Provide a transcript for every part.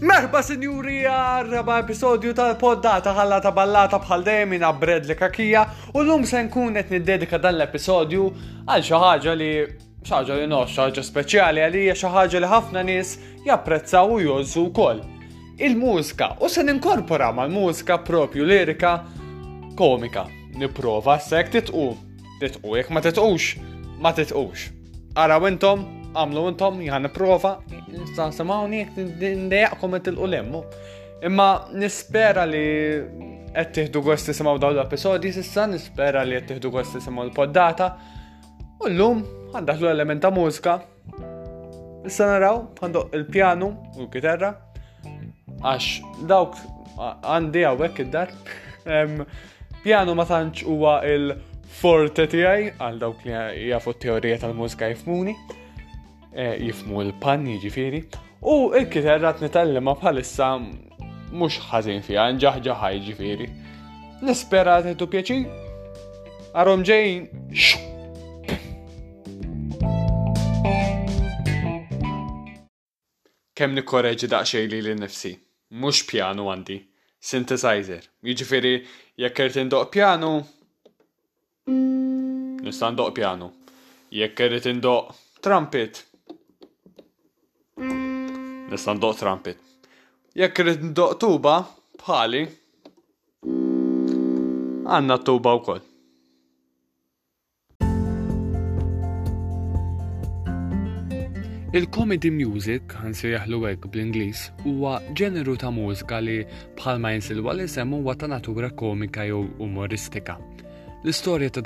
Merħba sinjuri raba episodju tal-poddata ħalla ta' ballata bħal dejjem jina bred li kakija u l-lum se nkun qed niddedika dan l-episodju għal xi ħaġa li xaġa li nox, xaġa speċjali għalija xi ħaġa li ħafna nies japprezzaw u jozzu wkoll. Il-mużika u se ninkorpora mal-mużika propju lirika komika. Nipprova s-sek titqu. Titqu, jekk ma titqux, ma titqux. Araw intom, għamlu intom, jħan prova, samawni, ndejaqkom et il-ulemmu. Imma nispera li qed tieħdu gost tisimgħu dawn l-episodji s'issa, nispera li qed tieħdu gost tisimgħu l-poddata. U llum għandahlu element ta' mużika Issa naraw għandu il-pjanu u l-kitarra għax dawk għandi għawek id-dar. Pjanu ma tantx huwa il-forte tiegħi għal dawk li jafu t-teorija tal-mużika jifmuni. E, jifmu l-pan jiġifieri. U il-kitarra t-nitallima bħalissa mhux ħażin fiha, nġaħġaħa jiġifieri. Nispera t-tu pjaċi. Arom ġejn. Kemm nikkoreġi daqsxejn lili nnifsi. Mhux pjanu għandi, synthesizer. Jiġifieri jekk irid indoqq pjanu nista' ndoqq pjanu. Jekk irid indoqq trumpet nista' ndoqq trumpet. Jekk irid ndoqq tuba bħali għandna tuba wkoll. Il-comedy music, nsejjaħlu hekk bl-Ingliż, huwa ġeneru ta' mużika li bħalma jinsilwa l-isem huwa ta' natura komika jew umoristika. L-istorja ta'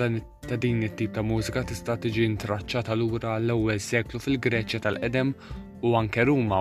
din it-tip ta' mużika tista' tiġi ntraċċata lura l-ewwel seklu fil-Greċja tal-qedem u anke Ruma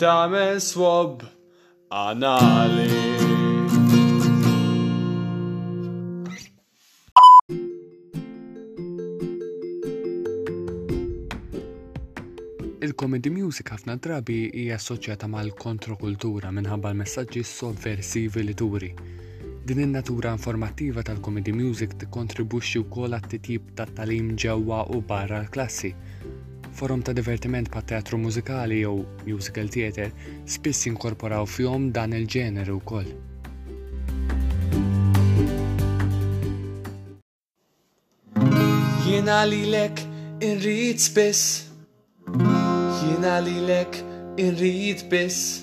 Tagħmel swab anali. Il-comedy music ħafna drabi hija assoċjata mal-kontrokultura minħabba l-messaġġi sovversivi li turi. Din in-natura informattiva tal-comedy music tikkontribwixxi wkoll għat-titjib tat-tagħlim ġewwa u barra l-klassi. Forom ta' divertiment bħat-teatru mużikali jew musical theatre spiss jinkorporaw fihom dan il-ġeneru wkoll. Jiena lilek irrid spiss, jiena lilek irrid biss.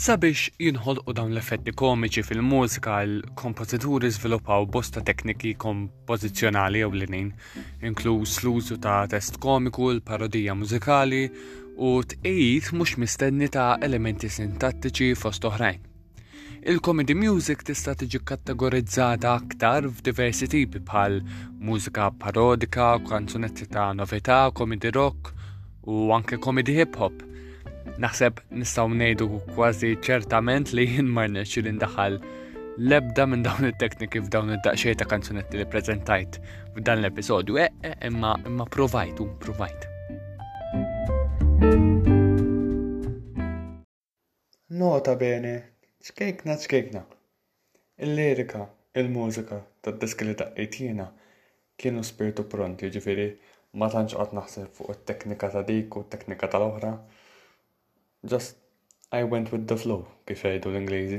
Sabiex jinħolqu dawn l-effetti komiċi fil-mużika, l-kompożituri żviluppaw bosta tekniki kompożizzjonali jew linin, inkluż l-użu ta' test komiku, l-parodija mużikali u tqejjid mhux mistenni ta' elementi sintattiċi fost oħrajn. Il-comedy music tista' tiġi kategorizzata aktar f'diversi tipi bħal mużika parodika, kanzunetti ta' novità, comedy rock u anke comedy hip hop. Naħseb nistgħu ngħidu kważi ċertament li jien ma rnexxi li ndaħal l-ebda minn dawn it-tekniki f'dawn id-daqxej ta' kanzunetti li prezentajt f'dan l-episodju, e, e, imma imma provajtu, provajt. Nota bene, ċkejkna ċkejkna. Il-lirika, il-mużika tad-diski li daqqejtina kienu spirtu pront, jiġifieri ma tantx qgħod naħseb fuq it-teknika ta' dik u t-teknika tal-oħra. Just I went with the flow, kif jgħidu l-Ingliżi.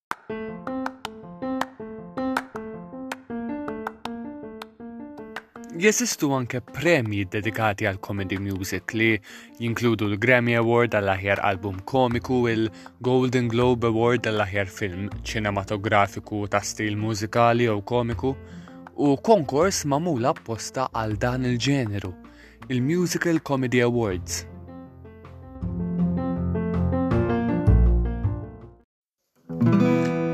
Jesistu anke premji dedikati għal comedy music li jinkludu l-Grammy Award għall aħjar album komiku, il-Golden Globe Award għall aħjar film ċinematografiku ta' stil mużikali jew komiku, u konkors mamul apposta għal dan il-ġeneru, il-Musical Comedy Awards.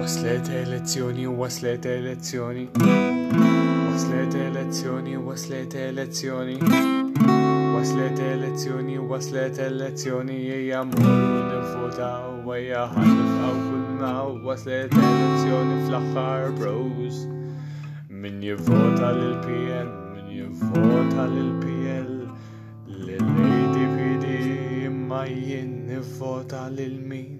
Waslet elezzjoni, waslet elezzjoni. Waslet elezzjoni, waslet elezzjoni. Waslet elezzjoni, waslet elezzjoni, ejja mmorru nivvotaw, ejja ħanifqaw kunnaw, waslet elezzjoni fl-aħħar bros. Min jivvota lil PN, min jivvota lil PL, lil ADPD, imma jien nivvota lil min.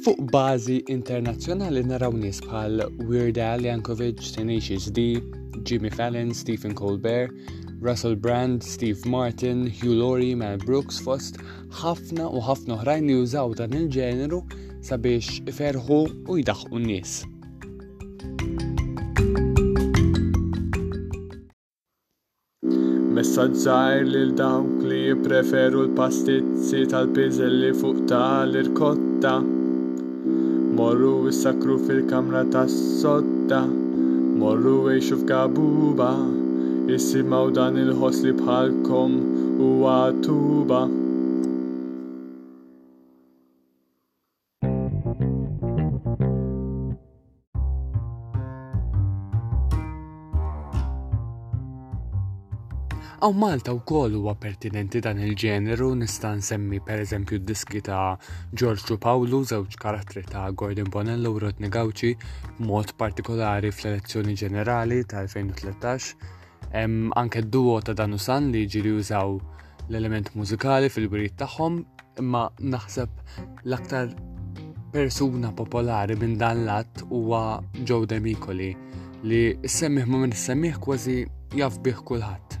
Fuq bażi internazzjonali naraw nies bħal Weird Al Yankovic, Tenacious D, Jimmy Fallon, Stephen Colbert, Russell Brand, Steve Martin, Hugh Laurie, Mel Brooks fost ħafna u ħafna oħrajn li jużaw dan il-ġeneru sabiex iferħu u jdaħħu n-nies. Messaġġ żgħir lil dawk li jippreferu l-pastizzi tal-piżelli fuq tal-irkotta. Morru issakru fil-kamra tas-sodda, morru għejxu f'gabuba, isimgħu dan il-ħoss li bħalkom huwa tuba. Għaw Malta u koll huwa pertinenti dan il-ġeneru nista' nsemmi per eżempju diski ta' Giorgio Pawlu, żewġ karattri ta' Gordon Bonello u Rodney Gauci, mod partikolari fl-elezzjoni ġenerali ta' 2013, Hemm anke d-duo ta' Dan u San li jiġri jużaw l-element mużikali fil-wirid tagħhom, imma naħseb l-aktar persuna popolari minn dan l-att huwa Joe Demicoli li s-semmiħ ma minn s-semmiħ kważi jaf bih kulħadd.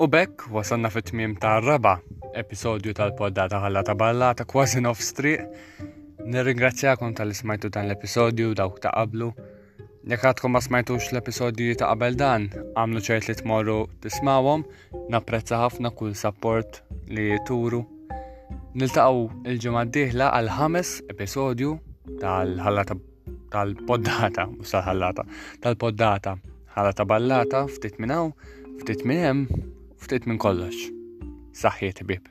U bekk wasanna fit-tmiem tar-raba' episodju tal-poddata ħalla ta' ballata kważi nofs triq. Nirringrazzjakom tal-ismajtu dan l-episodju dawk ta' qablu. Jekk għadkom ma smajtux l-episodju ta' qabel dan, għamlu ċert li tmorru tismawhom Napprezza ħafna kull sapport li turu. Niltaqgħu il-ġimgħa d-dieħla għal ħames episodju tal-ħallata tal-poddata, mhux tal-ħallata, tal-poddata, ħalla ta' ballata, ftit minn hawn, ftit minn hemm, ftit minn kollox. Saħħiet bib.